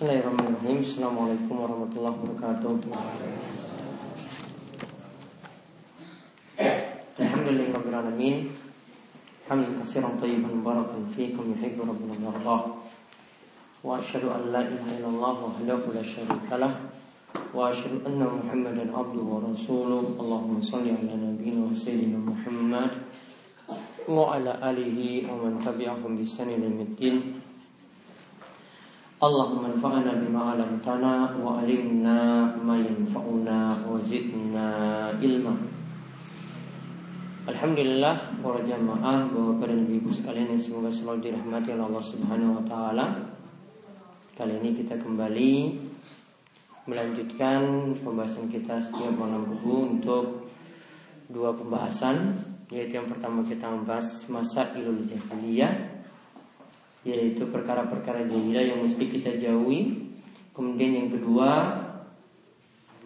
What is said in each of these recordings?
Bismillahirrahmanirrahim Assalamualaikum warahmatullahi wabarakatuh Alhamdulillahirrahmanirrahim Hamdan kasiran tayyiban barakan fikum yuhibbu rabbuna wardah Wa ashadu an la ilaha illallah wahdahu la syarika lah Wa ashadu anna muhammadan abduhu wa rasuluh Allahumma salli ala nabiyina wa sayyidina Muhammad Wa ala alihi wa man tabi'ahum limitin Allahumma anfa'na bima 'allamtana wa 'allimna ma yanfa'una wa zidna ilma. Alhamdulillah para jamaah Bapak dan Ibu sekalian yang semoga selalu dirahmati oleh Allah Subhanahu wa taala. Kali ini kita kembali melanjutkan pembahasan kita setiap malam Minggu untuk dua pembahasan yaitu yang pertama kita membahas masa ilul jahiliyah yaitu perkara-perkara jahiliyah yang mesti kita jauhi. Kemudian yang kedua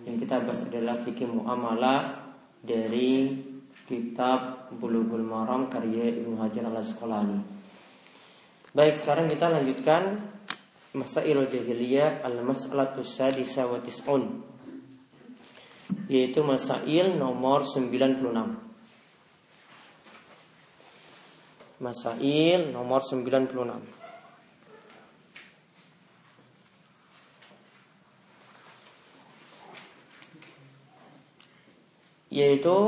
yang kita bahas adalah fikih muamalah dari kitab Bulughul Maram karya Ibnu Hajar Al Asqalani. Baik, sekarang kita lanjutkan Masailul Jahiliyah Al-Mas'alatus Sadisa wa Tis'un Yaitu Masail nomor 96 Masail nomor 96 Yaitu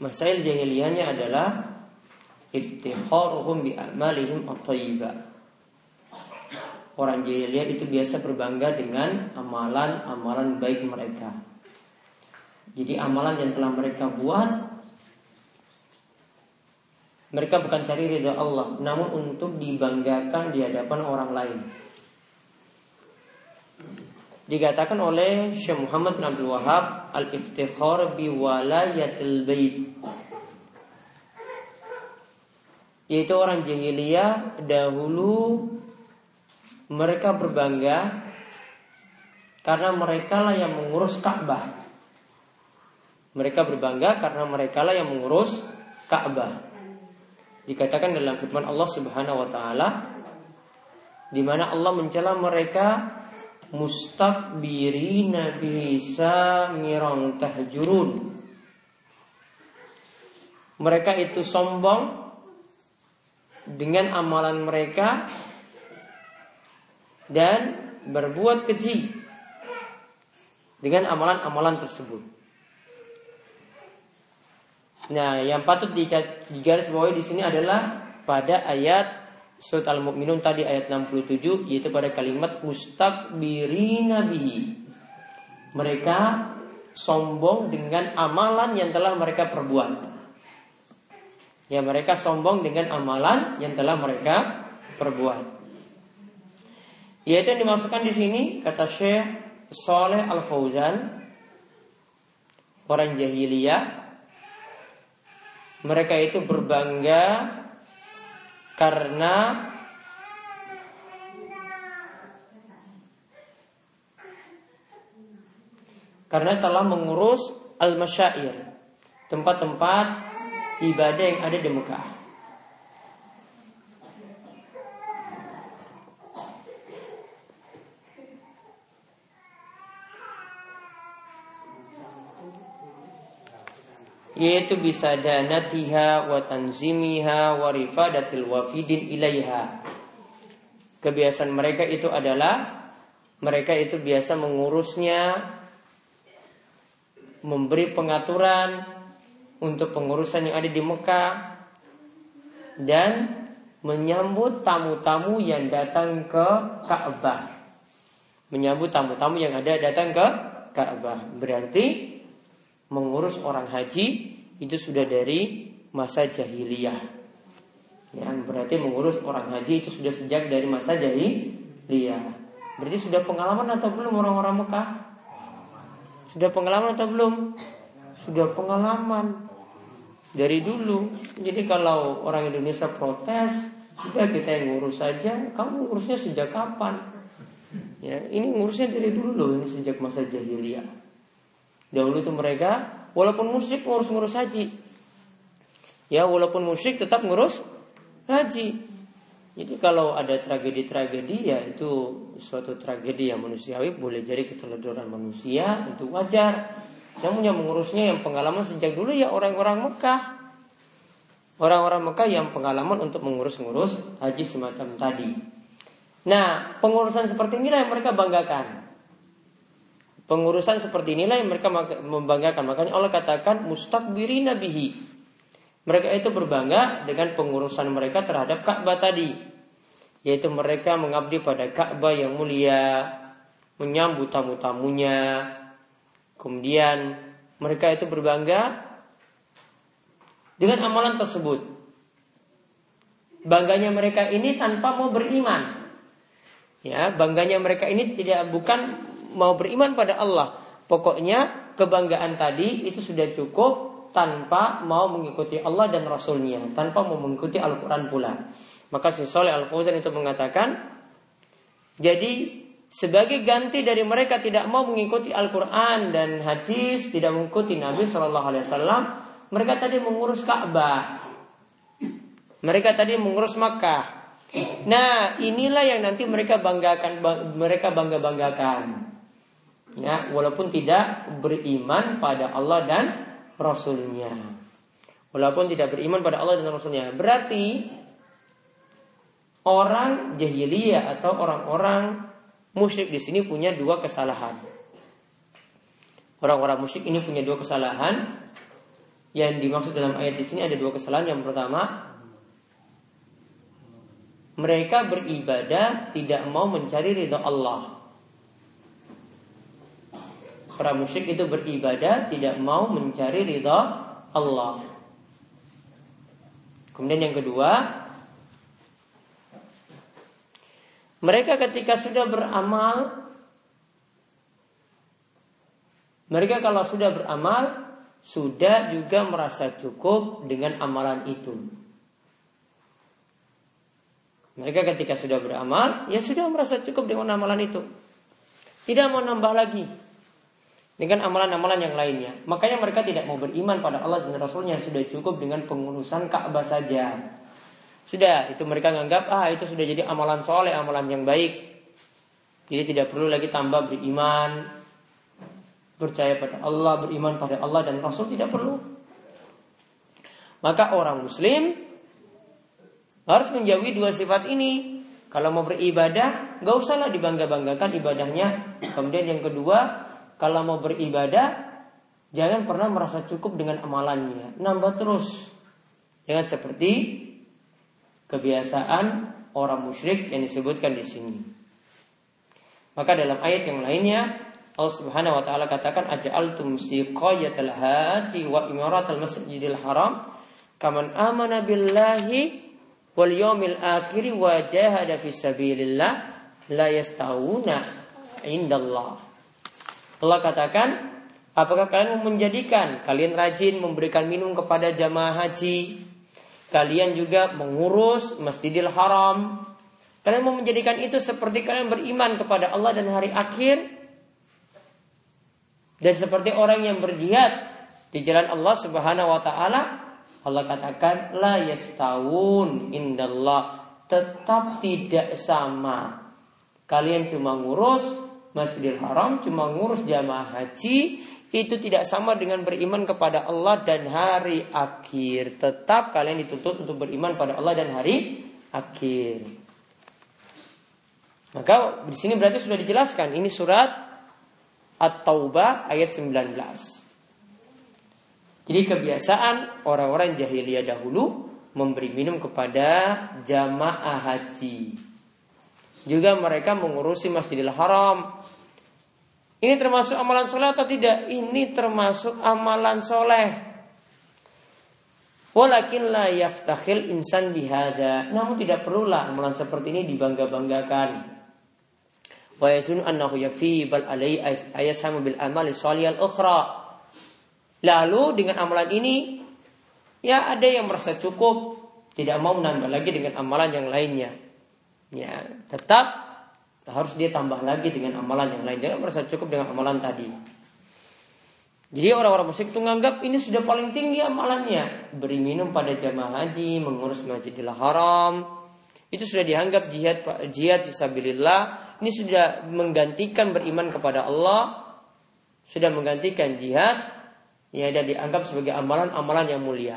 Masail jahiliyahnya adalah Iftikharuhum bi'amalihim at-tayyibah Orang jahiliyah itu biasa berbangga dengan amalan-amalan baik mereka jadi amalan yang telah mereka buat mereka bukan cari ridha Allah, namun untuk dibanggakan di hadapan orang lain. Dikatakan oleh Syekh Muhammad bin Abdul Wahab al-iftikhar bi walayatil bait. Yaitu orang jahiliyah dahulu mereka berbangga karena mereka lah yang mengurus Ka'bah. Mereka berbangga karena mereka lah yang mengurus Ka'bah. Dikatakan dalam firman Allah Subhanahu wa taala di mana Allah mencela mereka mustakbirina bisa mirang tahjurun. Mereka itu sombong dengan amalan mereka dan berbuat keji dengan amalan-amalan tersebut. Nah, yang patut digaris bawahi di sini adalah pada ayat surat Al-Mu'minun tadi ayat 67 yaitu pada kalimat mustakbirina bihi. Mereka sombong dengan amalan yang telah mereka perbuat. Ya, mereka sombong dengan amalan yang telah mereka perbuat. Yaitu yang dimasukkan di sini kata Syekh Saleh Al Fauzan orang jahiliyah mereka itu berbangga karena karena telah mengurus al-masyair, tempat-tempat ibadah yang ada di Mekah. Yaitu bisa danatiha wa tanzimiha wa rifadatil wafidin ilaiha. Kebiasaan mereka itu adalah mereka itu biasa mengurusnya memberi pengaturan untuk pengurusan yang ada di Mekah dan menyambut tamu-tamu yang datang ke Ka'bah. Menyambut tamu-tamu yang ada datang ke Ka'bah. Berarti mengurus orang haji itu sudah dari masa jahiliyah. Ya, berarti mengurus orang haji itu sudah sejak dari masa jahiliyah. Berarti sudah pengalaman atau belum orang-orang Mekah? Sudah pengalaman atau belum? Sudah pengalaman dari dulu. Jadi kalau orang Indonesia protes, sudah kita yang ngurus saja. Kamu ngurusnya sejak kapan? Ya, ini ngurusnya dari dulu loh, ini sejak masa jahiliyah. Dahulu itu mereka walaupun musyrik ngurus-ngurus haji. Ya, walaupun musyrik tetap ngurus haji. Jadi kalau ada tragedi-tragedi ya itu suatu tragedi yang manusiawi boleh jadi keteledoran manusia itu wajar. Namun yang mengurusnya yang pengalaman sejak dulu ya orang-orang Mekah. Orang-orang Mekah yang pengalaman untuk mengurus-ngurus haji semacam tadi. Nah, pengurusan seperti inilah yang mereka banggakan. Pengurusan seperti inilah yang mereka membanggakan. Makanya Allah katakan mustakbirina bihi. Mereka itu berbangga dengan pengurusan mereka terhadap Ka'bah tadi. Yaitu mereka mengabdi pada Ka'bah yang mulia, menyambut tamu-tamunya. Kemudian mereka itu berbangga dengan amalan tersebut. Bangganya mereka ini tanpa mau beriman. Ya, bangganya mereka ini tidak bukan mau beriman pada Allah. Pokoknya kebanggaan tadi itu sudah cukup tanpa mau mengikuti Allah dan Rasulnya, tanpa mau mengikuti Al-Quran pula. Maka si Soleh Al Fauzan itu mengatakan, jadi sebagai ganti dari mereka tidak mau mengikuti Al-Quran dan hadis, tidak mengikuti Nabi Shallallahu Alaihi Wasallam, mereka tadi mengurus Ka'bah. Mereka tadi mengurus Makkah. Nah, inilah yang nanti mereka banggakan mereka bangga-banggakan. Ya, walaupun tidak beriman pada Allah dan Rasulnya. Walaupun tidak beriman pada Allah dan Rasulnya. Berarti orang jahiliyah atau orang-orang musyrik di sini punya dua kesalahan. Orang-orang musyrik ini punya dua kesalahan. Yang dimaksud dalam ayat di sini ada dua kesalahan. Yang pertama, mereka beribadah tidak mau mencari ridha Allah. Para musyrik itu beribadah tidak mau mencari ridha Allah. Kemudian yang kedua, mereka ketika sudah beramal mereka kalau sudah beramal sudah juga merasa cukup dengan amalan itu. Mereka ketika sudah beramal, ya sudah merasa cukup dengan amalan itu. Tidak mau nambah lagi dengan amalan-amalan yang lainnya. Makanya mereka tidak mau beriman pada Allah dan Rasulnya sudah cukup dengan pengurusan Ka'bah saja. Sudah, itu mereka menganggap ah itu sudah jadi amalan soleh, amalan yang baik. Jadi tidak perlu lagi tambah beriman, percaya pada Allah, beriman pada Allah dan Rasul tidak perlu. Maka orang muslim harus menjauhi dua sifat ini. Kalau mau beribadah, gak usahlah dibangga-banggakan ibadahnya. Kemudian yang kedua, kalau mau beribadah, jangan pernah merasa cukup dengan amalannya. Nambah terus. Jangan seperti kebiasaan orang musyrik yang disebutkan di sini. Maka dalam ayat yang lainnya Allah Subhanahu wa taala katakan aj'altum siqayatal haji wa imaratal masjidil haram kaman amana billahi wal yawmil akhir wa jahada fi sabilillah la yastawuna indallah. Allah katakan apakah kalian menjadikan kalian rajin memberikan minum kepada jamaah haji? Kalian juga mengurus Masjidil Haram. Kalian mau menjadikan itu seperti kalian beriman kepada Allah dan hari akhir? Dan seperti orang yang berjihad di jalan Allah Subhanahu wa taala, Allah katakan la yastawun indallah. Tetap tidak sama. Kalian cuma ngurus Masjidil Haram, cuma ngurus jamaah haji, itu tidak sama dengan beriman kepada Allah dan hari akhir. Tetap kalian dituntut untuk beriman pada Allah dan hari akhir. Maka di sini berarti sudah dijelaskan ini surat At-Taubah ayat 19. Jadi kebiasaan orang-orang jahiliyah dahulu memberi minum kepada jamaah haji. Juga mereka mengurusi Masjidil Haram. Ini termasuk amalan soleh atau tidak? Ini termasuk amalan soleh. Walakin la yaftakhil insan bihada. Namun tidak perlulah amalan seperti ini dibangga-banggakan wa yazun annahu yakfi bal alai ayasamu bil amali salihal ukhra. Lalu dengan amalan ini ya ada yang merasa cukup, tidak mau menambah lagi dengan amalan yang lainnya. Ya, tetap harus dia tambah lagi dengan amalan yang lain. Jangan merasa cukup dengan amalan tadi. Jadi orang-orang musyrik itu menganggap ini sudah paling tinggi amalannya. Beri minum pada jamaah haji, mengurus masjidil haram, itu sudah dianggap jihad jihad fisabilillah. Ini sudah menggantikan beriman kepada Allah, sudah menggantikan jihad, ya dan dianggap sebagai amalan-amalan yang mulia.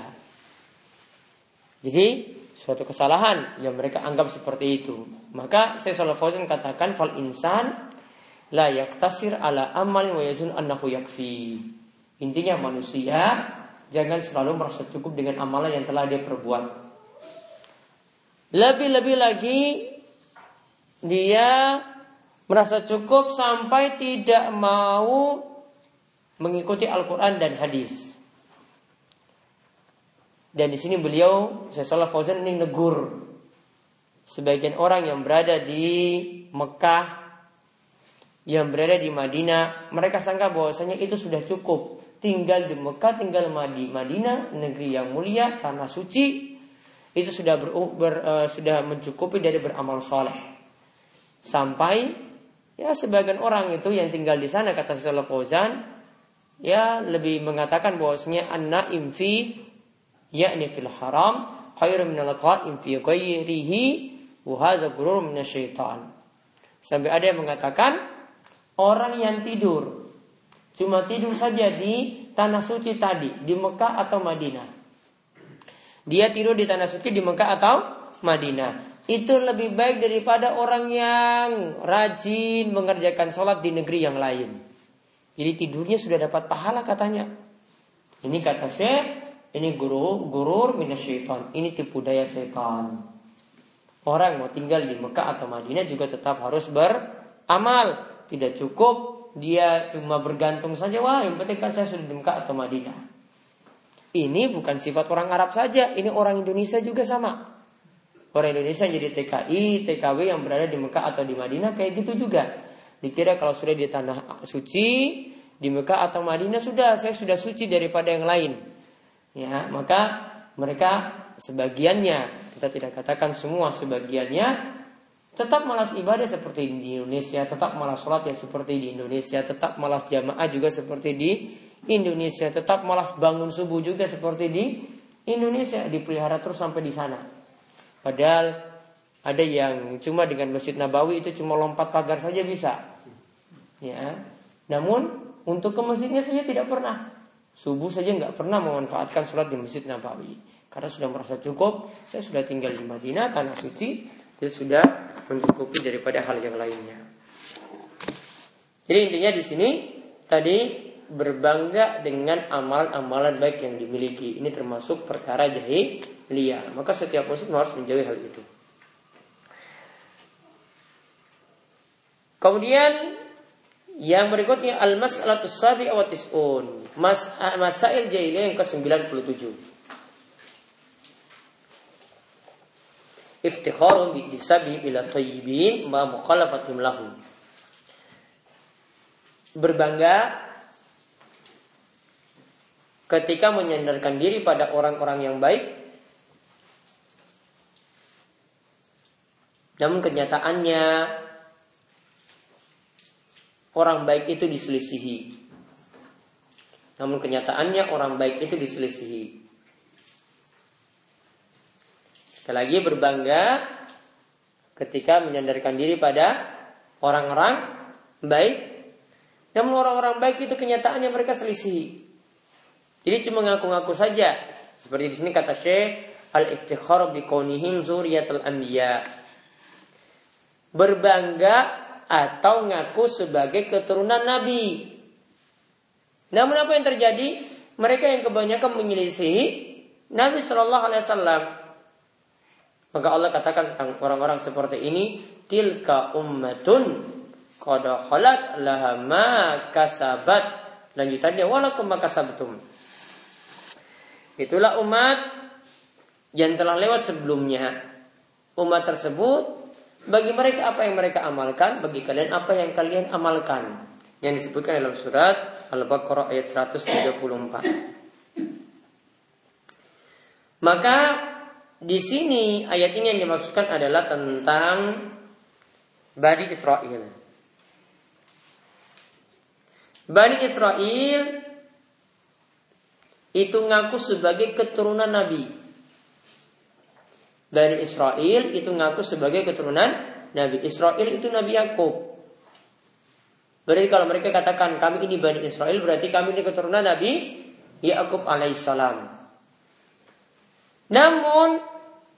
Jadi suatu kesalahan yang mereka anggap seperti itu. Maka saya Sallallahu Fauzan katakan fal insan la yaktasir ala amal wa yazun annahu yakfi. Intinya manusia jangan selalu merasa cukup dengan amalan yang telah dia perbuat. Lebih-lebih lagi dia merasa cukup sampai tidak mau mengikuti Al-Quran dan hadis. Dan di sini beliau, saya salah Fauzan ini negur sebagian orang yang berada di Mekah, yang berada di Madinah, mereka sangka bahwasanya itu sudah cukup. Tinggal di Mekah, tinggal di Madinah, negeri yang mulia, tanah suci, itu sudah ber, ber, uh, sudah mencukupi dari beramal soleh. Sampai ya sebagian orang itu yang tinggal di sana kata Sallallahu Fauzan, ya lebih mengatakan bahwasanya anak imfi yakni fil haram khairu min al-qa'im fi ghairihi wa hadza gurur min syaitan. Sampai ada yang mengatakan orang yang tidur cuma tidur saja di tanah suci tadi di Mekah atau Madinah. Dia tidur di tanah suci di Mekah atau Madinah. Itu lebih baik daripada orang yang rajin mengerjakan sholat di negeri yang lain. Jadi tidurnya sudah dapat pahala katanya. Ini kata Syekh ini guru gurur minasyaiton. Ini tipu daya setan. Orang mau tinggal di Mekah atau Madinah juga tetap harus beramal. Tidak cukup dia cuma bergantung saja. Wah, yang penting kan saya sudah di Mekah atau Madinah. Ini bukan sifat orang Arab saja. Ini orang Indonesia juga sama. Orang Indonesia jadi TKI, TKW yang berada di Mekah atau di Madinah kayak gitu juga. Dikira kalau sudah di tanah suci, di Mekah atau Madinah sudah saya sudah suci daripada yang lain ya maka mereka sebagiannya kita tidak katakan semua sebagiannya tetap malas ibadah seperti di Indonesia, tetap malas sholat ya seperti di Indonesia, tetap malas jamaah juga seperti di Indonesia, tetap malas bangun subuh juga seperti di Indonesia, dipelihara terus sampai di sana. Padahal ada yang cuma dengan Masjid Nabawi itu cuma lompat pagar saja bisa. Ya. Namun untuk ke masjidnya saja tidak pernah. Subuh saja nggak pernah memanfaatkan sholat di Masjid Nabawi karena sudah merasa cukup. Saya sudah tinggal di Madinah, tanah suci, dia sudah mencukupi daripada hal yang lainnya. Jadi intinya di sini tadi berbangga dengan amalan-amalan baik yang dimiliki. Ini termasuk perkara jahiliyah. Maka setiap muslim harus menjauhi hal itu. Kemudian yang berikutnya al-mas'alatus sabi wa tis'un. Mas, Masail jahiliyah yang ke-97 Iftikharun bi'tisabi ila tayyibin ma mukhalafatim lahum Berbangga ketika menyandarkan diri pada orang-orang yang baik. Namun kenyataannya orang baik itu diselisihi namun kenyataannya orang baik itu diselisihi. Sekali lagi berbangga ketika menyandarkan diri pada orang-orang baik. Namun orang-orang baik itu kenyataannya mereka selisih. Jadi cuma ngaku-ngaku saja. Seperti di sini kata Syekh al-iftikhar bi kaunihim zuriyatul anbiya. Berbangga atau ngaku sebagai keturunan nabi. Namun apa yang terjadi? Mereka yang kebanyakan menyelisihi Nabi Shallallahu Alaihi Wasallam. Maka Allah katakan tentang orang-orang seperti ini, tilka ummatun qad khalat laha ma kasabat. Lanjutannya walakum makasabtum. Itulah umat yang telah lewat sebelumnya. Umat tersebut bagi mereka apa yang mereka amalkan, bagi kalian apa yang kalian amalkan yang disebutkan dalam surat Al-Baqarah ayat 134. Maka di sini ayat ini yang dimaksudkan adalah tentang Bani Israel. Bani Israel itu ngaku sebagai keturunan Nabi. Bani Israel itu ngaku sebagai keturunan Nabi Israel itu Nabi Yakub. Berarti kalau mereka katakan kami ini Bani Israel berarti kami ini keturunan Nabi Yakub alaihissalam. Namun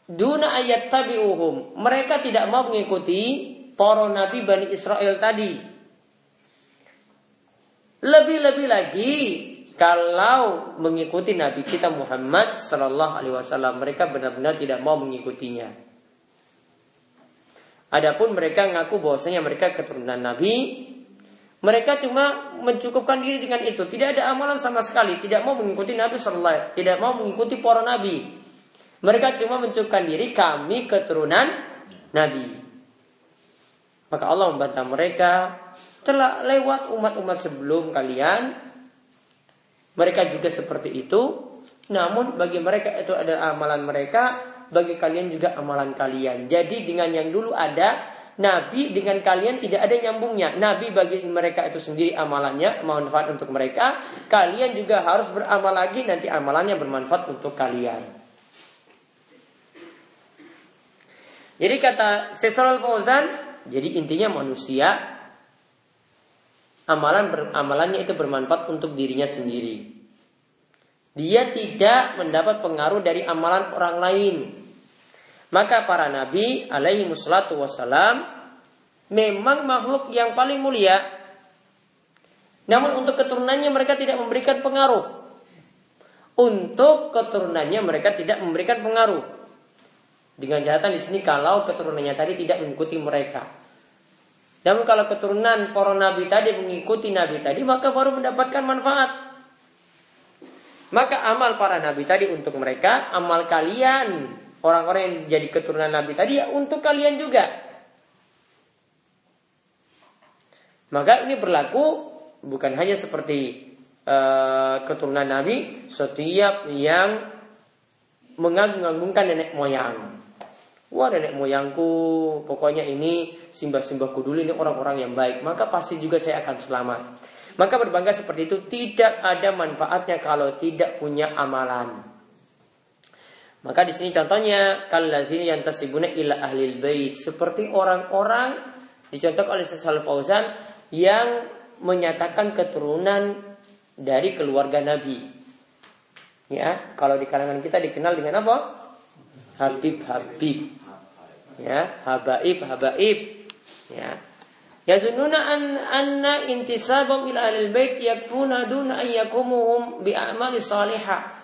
duna ayat tabi'uhum mereka tidak mau mengikuti para nabi Bani Israel tadi. Lebih-lebih lagi kalau mengikuti Nabi kita Muhammad Sallallahu Alaihi Wasallam mereka benar-benar tidak mau mengikutinya. Adapun mereka ngaku bahwasanya mereka keturunan Nabi, mereka cuma mencukupkan diri dengan itu, tidak ada amalan sama sekali, tidak mau mengikuti Nabi Sallallahu tidak mau mengikuti para Nabi. Mereka cuma mencukupkan diri kami keturunan Nabi. Maka Allah membantah mereka telah lewat umat-umat sebelum kalian mereka juga seperti itu. Namun bagi mereka itu ada amalan mereka, bagi kalian juga amalan kalian. Jadi dengan yang dulu ada, Nabi dengan kalian tidak ada nyambungnya. Nabi bagi mereka itu sendiri amalannya manfaat untuk mereka. Kalian juga harus beramal lagi nanti amalannya bermanfaat untuk kalian. Jadi kata Sesal Fauzan, jadi intinya manusia amalan ber, amalannya itu bermanfaat untuk dirinya sendiri. Dia tidak mendapat pengaruh dari amalan orang lain. Maka para nabi alaihi wassalatu wassalam memang makhluk yang paling mulia. Namun untuk keturunannya mereka tidak memberikan pengaruh. Untuk keturunannya mereka tidak memberikan pengaruh. Dengan catatan di sini kalau keturunannya tadi tidak mengikuti mereka. Namun kalau keturunan para nabi tadi mengikuti nabi tadi maka baru mendapatkan manfaat. Maka amal para nabi tadi untuk mereka, amal kalian orang-orang yang jadi keturunan nabi tadi ya untuk kalian juga. Maka ini berlaku bukan hanya seperti uh, keturunan nabi, setiap yang mengagung-agungkan nenek moyang. Wah nenek moyangku pokoknya ini simbah-simbahku dulu ini orang-orang yang baik. Maka pasti juga saya akan selamat. Maka berbangga seperti itu tidak ada manfaatnya kalau tidak punya amalan. Maka di sini contohnya sini yang tasibuna ila ahli bait. Seperti orang-orang dicontoh oleh Sesal Fauzan Yang menyatakan keturunan dari keluarga Nabi. Ya, kalau di kalangan kita dikenal dengan apa? Habib Habib ya habaib habaib ya Yazununa an anna intisabam ila ahlil bait yakfuna duna ayyakumuhum bi a'mali salihah.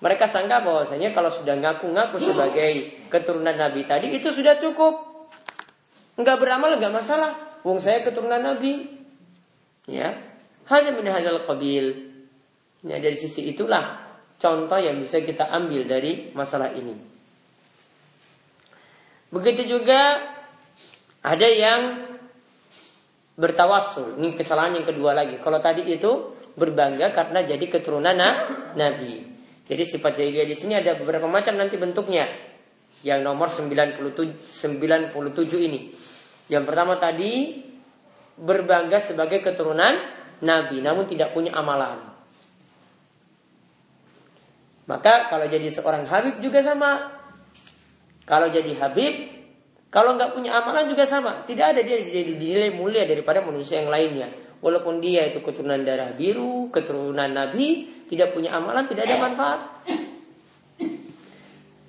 Mereka sangka bahwasanya kalau sudah ngaku-ngaku sebagai keturunan Nabi tadi itu sudah cukup. Enggak beramal enggak masalah. Wong saya keturunan Nabi. Ya. Hanya min hadzal qabil. Ya, dari sisi itulah contoh yang bisa kita ambil dari masalah ini. Begitu juga ada yang bertawasul. Ini kesalahan yang kedua lagi. Kalau tadi itu berbangga karena jadi keturunan Nabi. Jadi sifat jahiliyah di sini ada beberapa macam nanti bentuknya. Yang nomor 97, 97 ini. Yang pertama tadi berbangga sebagai keturunan Nabi namun tidak punya amalan. Maka kalau jadi seorang Habib juga sama kalau jadi Habib, kalau nggak punya amalan juga sama. Tidak ada dia jadi dinilai mulia daripada manusia yang lainnya. Walaupun dia itu keturunan darah biru, keturunan Nabi, tidak punya amalan, tidak ada manfaat.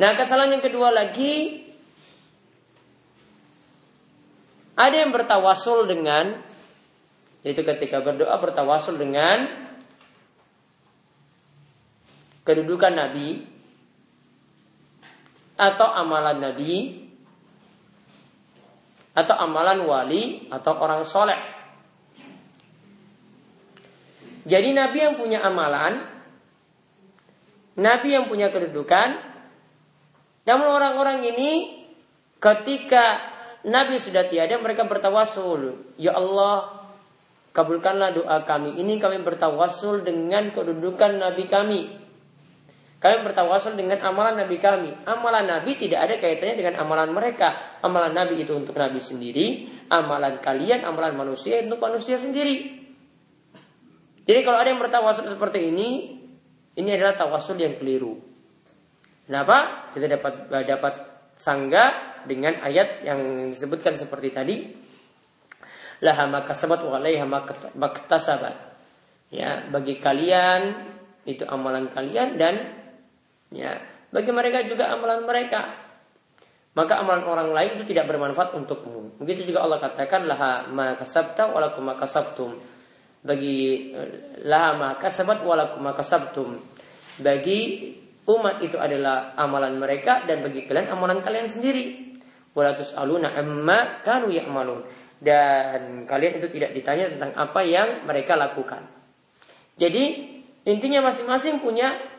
Nah kesalahan yang kedua lagi, ada yang bertawasul dengan, yaitu ketika berdoa bertawasul dengan kedudukan Nabi, atau amalan nabi atau amalan wali atau orang soleh. Jadi nabi yang punya amalan, nabi yang punya kedudukan, namun orang-orang ini ketika nabi sudah tiada mereka bertawasul, ya Allah kabulkanlah doa kami. Ini kami bertawasul dengan kedudukan nabi kami kami bertawasul dengan amalan Nabi kami. Amalan Nabi tidak ada kaitannya dengan amalan mereka. Amalan Nabi itu untuk Nabi sendiri. Amalan kalian, amalan manusia itu manusia sendiri. Jadi kalau ada yang bertawasul seperti ini, ini adalah tawasul yang keliru. Kenapa? Kita dapat dapat Sangga dengan ayat yang disebutkan seperti tadi. Laha makasabat wa maktasabat. Ya, bagi kalian itu amalan kalian dan ya, bagi mereka juga amalan mereka. Maka amalan orang lain itu tidak bermanfaat untukmu. Begitu juga Allah katakan laha makasabta walakum makasabtum. Bagi eh, laha makasabat walakum makasabtum. Bagi umat itu adalah amalan mereka dan bagi kalian amalan kalian sendiri. Walatus aluna amma kanu ya'malun. Dan kalian itu tidak ditanya tentang apa yang mereka lakukan. Jadi intinya masing-masing punya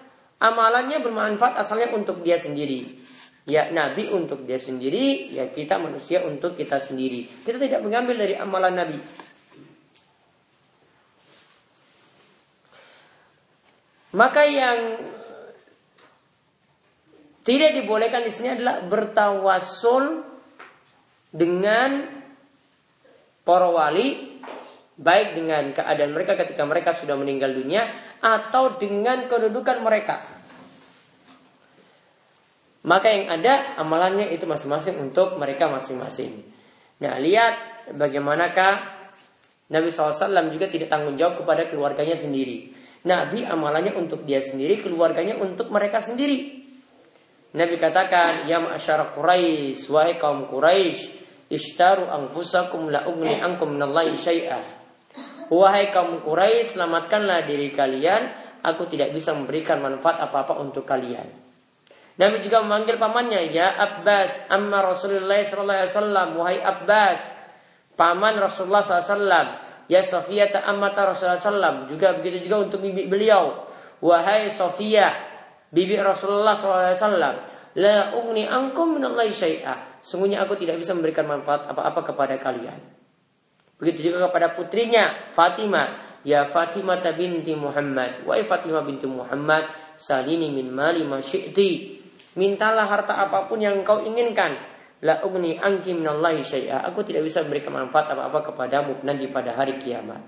amalannya bermanfaat asalnya untuk dia sendiri. Ya Nabi untuk dia sendiri, ya kita manusia untuk kita sendiri. Kita tidak mengambil dari amalan Nabi. Maka yang tidak dibolehkan di sini adalah bertawasul dengan para wali baik dengan keadaan mereka ketika mereka sudah meninggal dunia atau dengan kedudukan mereka. Maka yang ada amalannya itu masing-masing untuk mereka masing-masing. Nah, lihat bagaimanakah Nabi SAW juga tidak tanggung jawab kepada keluarganya sendiri. Nabi amalannya untuk dia sendiri, keluarganya untuk mereka sendiri. Nabi katakan, Ya ma'asyara Quraisy, wahai kaum Quraisy, ishtaru anfusakum la ugni ankum minallahi syai'a. Wahai kaum Quraisy, selamatkanlah diri kalian, aku tidak bisa memberikan manfaat apa-apa untuk kalian. Nabi juga memanggil pamannya, Ya Abbas, amma Rasulullah sallallahu alaihi wasallam, wahai Abbas, paman Rasulullah sallallahu Ya Sofia ta'amata Rasulullah sallallahu juga begitu juga untuk bibi beliau. Wahai Sofia, bibi Rasulullah SAW, la ugni angkum minallahi syai'a. Sungguhnya aku tidak bisa memberikan manfaat apa-apa kepada kalian. Begitu juga kepada putrinya Fatimah. Ya Fatimah binti Muhammad. Wahai Fatimah binti Muhammad. Salini min mali ma. Mintalah harta apa pun yang kau inginkan. La ugni angki minallahi syai'a. Aku tidak bisa memberikan manfaat apa-apa kepadamu nanti pada hari kiamat.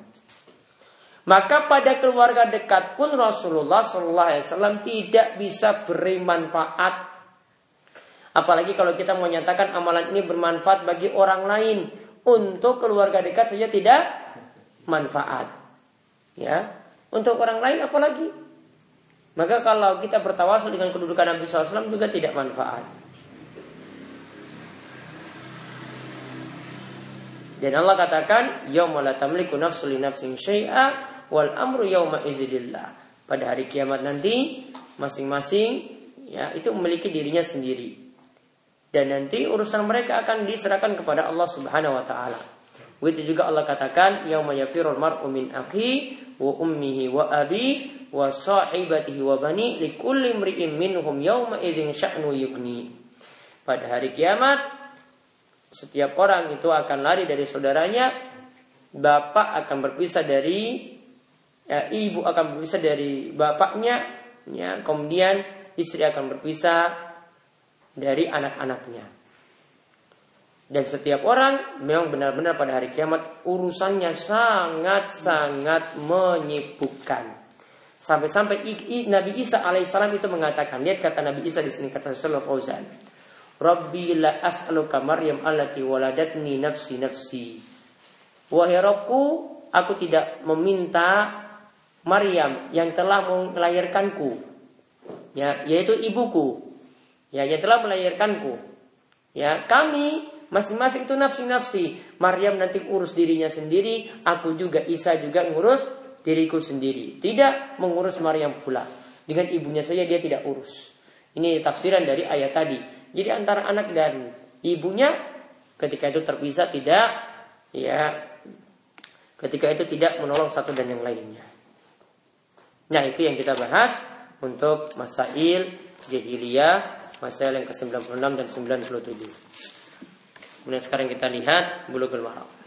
Maka pada keluarga dekat pun Rasulullah SAW tidak bisa beri manfaat. Apalagi kalau kita mau nyatakan amalan ini bermanfaat bagi orang lain. Untuk keluarga dekat saja tidak manfaat. Ya, untuk orang lain apalagi. Maka kalau kita bertawasul dengan kedudukan Nabi SAW juga tidak manfaat. Dan Allah katakan, "Yaumala tamliku nafsu li wal amru yauma izilillah. Pada hari kiamat nanti masing-masing ya itu memiliki dirinya sendiri. Dan nanti urusan mereka akan diserahkan kepada Allah Subhanahu wa taala. Begitu juga Allah katakan yauma yafirul mar'u min akhi wa ummihi wa abi wa sahibatihi wa bani likulli imri'in minhum yauma idzin sya'nu yugni. Pada hari kiamat setiap orang itu akan lari dari saudaranya, bapak akan berpisah dari ya, ibu akan berpisah dari bapaknya, ya, kemudian istri akan berpisah dari anak-anaknya. Dan setiap orang memang benar-benar pada hari kiamat urusannya sangat-sangat menyibukkan. Sampai-sampai Nabi Isa alaihissalam itu mengatakan, lihat kata Nabi Isa di sini kata Rasulullah Fauzan, Rabbi la as'aluka Maryam allati waladatni nafsi nafsi. Wahai Rabbku, aku tidak meminta Maryam yang telah melahirkanku, ya, yaitu ibuku, ya, yang telah melahirkanku. Ya, kami masing-masing itu nafsi-nafsi. Maryam nanti urus dirinya sendiri, aku juga Isa juga ngurus diriku sendiri. Tidak mengurus Maryam pula. Dengan ibunya saja dia tidak urus. Ini tafsiran dari ayat tadi. Jadi antara anak dan ibunya ketika itu terpisah tidak ya ketika itu tidak menolong satu dan yang lainnya. Nah itu yang kita bahas untuk masail jahiliyah, masail yang ke-96 dan 97. Kemudian sekarang kita lihat bulughul maram.